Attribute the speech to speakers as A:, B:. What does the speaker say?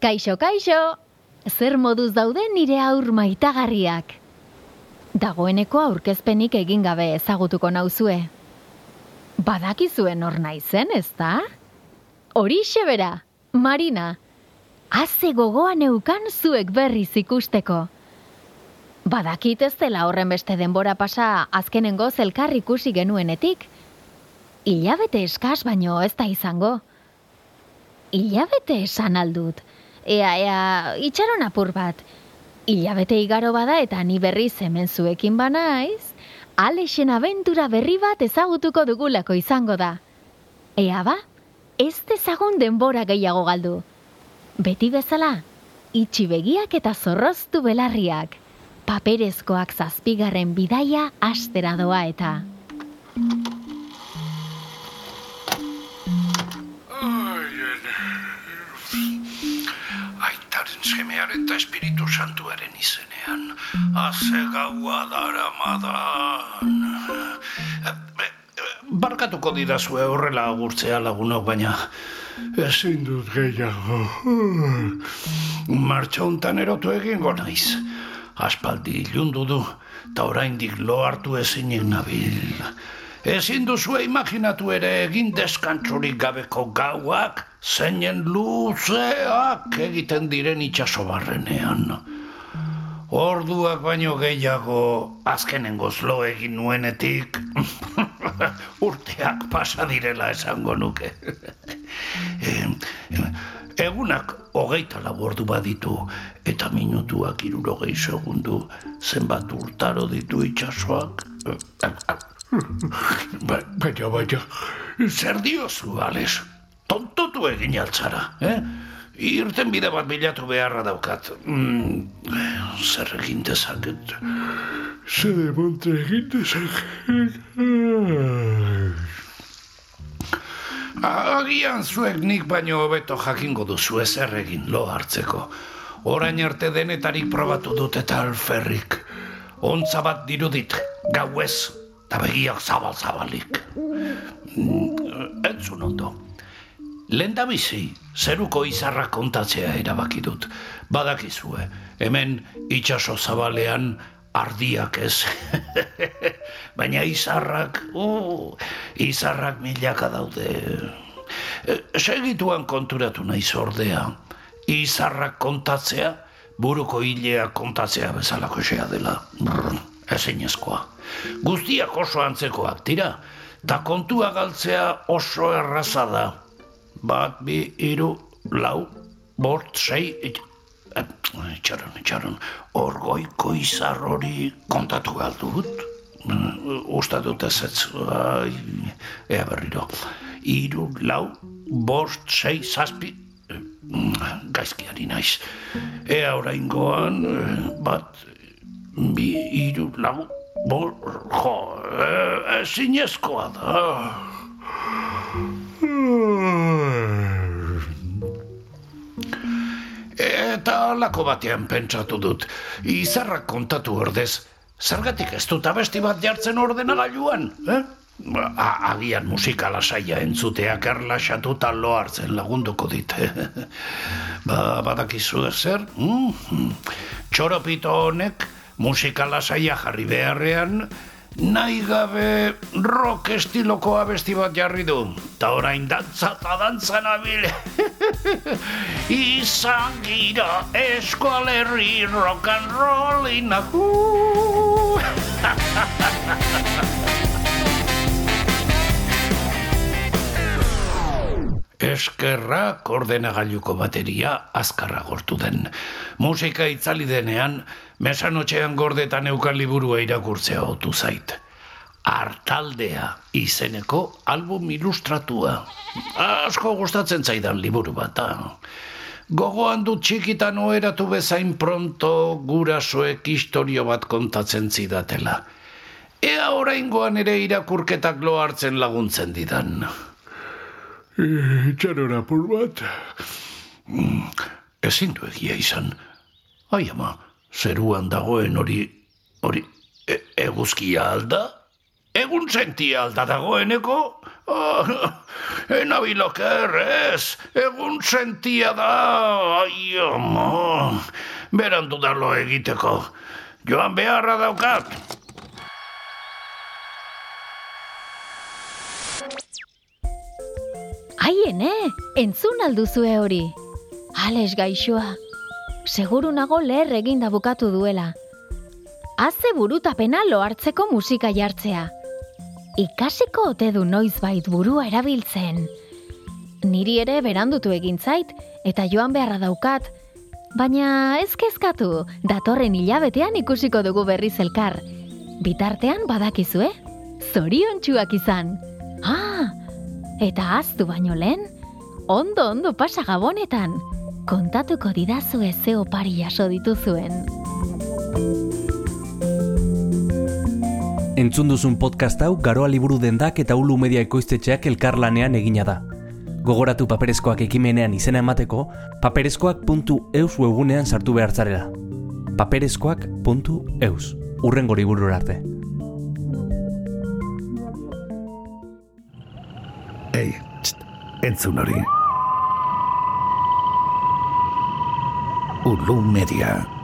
A: Kaixo, kaixo! Zer moduz daude nire aur maitagarriak? Dagoeneko aurkezpenik egin gabe ezagutuko nauzue. Badakizuen hor naizen, ez da? Horixe bera, Marina. Haze gogoan eukan zuek berriz ikusteko. Badakit ez dela horren beste denbora pasa azkenengo zelkar ikusi genuenetik. Ilabete eskaz baino ez da izango. Ilabete esan aldut. Ea, ea, itxaron apur bat. Ilabete igaro bada eta ni berriz hemen zuekin banaiz, Alexen abentura berri bat ezagutuko dugulako izango da. Ea ba, ez dezagun denbora gehiago galdu. Beti bezala, itxi begiak eta zorroztu belarriak. Paperezkoak zazpigarren bidaia astera doa eta.
B: Espiritu santuaren izenean, haze gaua dara madan. Barkatuko didazue horrela agurtzea lagunok, baina ezin dut gehiago. Martxa hontan erotu egingo naiz. Aspaldi ilundu du, eta oraindik lo hartu ezinik nabil. Ezin duzue imaginatu ere egin deskantzurik gabeko gauak, zeinen luzeak egiten diren itxaso barrenean. Orduak baino gehiago azkenengoz lo egin nuenetik urteak pasa direla esango nuke. Em, Egunak hogeita lau ordu baditu eta minutuak irurogei segundu zenbat urtaro ditu itxasoak. Ba- Baina, baina, zer diozu, Alex? Tontotu egin altzara, eh? Irten bide bat bilatu beharra daukat. Mm, zer egin dezaket? Zer monte egin dezaket? Agian zuek nik baino hobeto jakingo duzu ezer egin lo hartzeko. Orain arte denetarik probatu dut eta alferrik. Ontza bat dirudit, gau ez, eta begiak zabal-zabalik. Mm, Entzun ondo. Lehen da bizi, zeruko izarra kontatzea erabaki dut. Badakizue, hemen itxaso zabalean ardiak ez. Baina izarrak, uh, izarrak milaka daude. E, Segituan konturatu naiz ordea. Izarrak kontatzea, buruko hilea kontatzea bezalako xea dela. Brr, ezinezkoa. Guztiak oso antzekoak dira, eta kontua galtzea oso erraza da. Bat, bi, iru, lau, bort, sei, et, itxaron, itxaron, orgoiko izar hori kontatu galdut? Usta dut ez ez, ai, ea berriro. Iru, lau, bost, sei, zazpi, gaizkiari naiz. Ea oraingoan, bat, bi, iru, lau, bor, jo, e, ezinezkoa da. Eta alako batean pentsatu dut, izarrak kontatu ordez, zergatik ez dut abesti bat jartzen ordenagailuan, eh? A- agian musika lasaia entzuteak erlaxatuta lo hartzen lagunduko dit. ba, badakizu ezer? Mm? Txoropito honek musika lasaia jarri beharrean, nahi gabe rock estiloko abesti bat jarri du. Ta orain dantza eta dantza nabil. Izan gira eskualerri rock and rollina. Eskerrak ordenagailuko bateria azkarra gortu den. Musika itzali denean, mesanotxean gordetan eukan liburua irakurtzea otu zait. Artaldea izeneko album ilustratua. Asko gustatzen zaidan liburu bat, da. Gogoan dut txikitan oheratu bezain pronto gurasoek historio bat kontatzen zidatela. Ea oraingoan ere irakurketak lo hartzen laguntzen didan. Itxaron apur bat. Ezin du egia izan. Ai ama, zeruan dagoen hori, hori, e, eguzkia alda? Egun sentia alda dagoeneko? Oh, enabiloker, ez, egun sentia da, ai, omo, berandu darlo egiteko, joan beharra daukat.
A: Aien, eh? Entzun alduzue hori. Ales gaixoa. Seguru nago leher eginda bukatu duela. Haze burutapena lo hartzeko musika jartzea. Ikasiko ote du noizbait burua erabiltzen. Niri ere berandutu egin zait eta joan beharra daukat, baina ez kezkatu, datorren hilabetean ikusiko dugu berriz elkar. Bitartean badakizue, zoriontsuak izan. Ah, eta aztu baino lehen, ondo ondo pasa gabonetan, kontatuko didazu ze opari jaso dituzuen.
C: Entzun duzun podcast hau Garoa Liburu Dendak eta Ulu Media Ekoiztetxeak elkarlanean egina da. Gogoratu paperezkoak ekimenean izena emateko, paperezkoak.eus webunean sartu behar zarela. paperezkoak.eus. Urrengo liburu arte.
B: Entzun hori. Ulu media.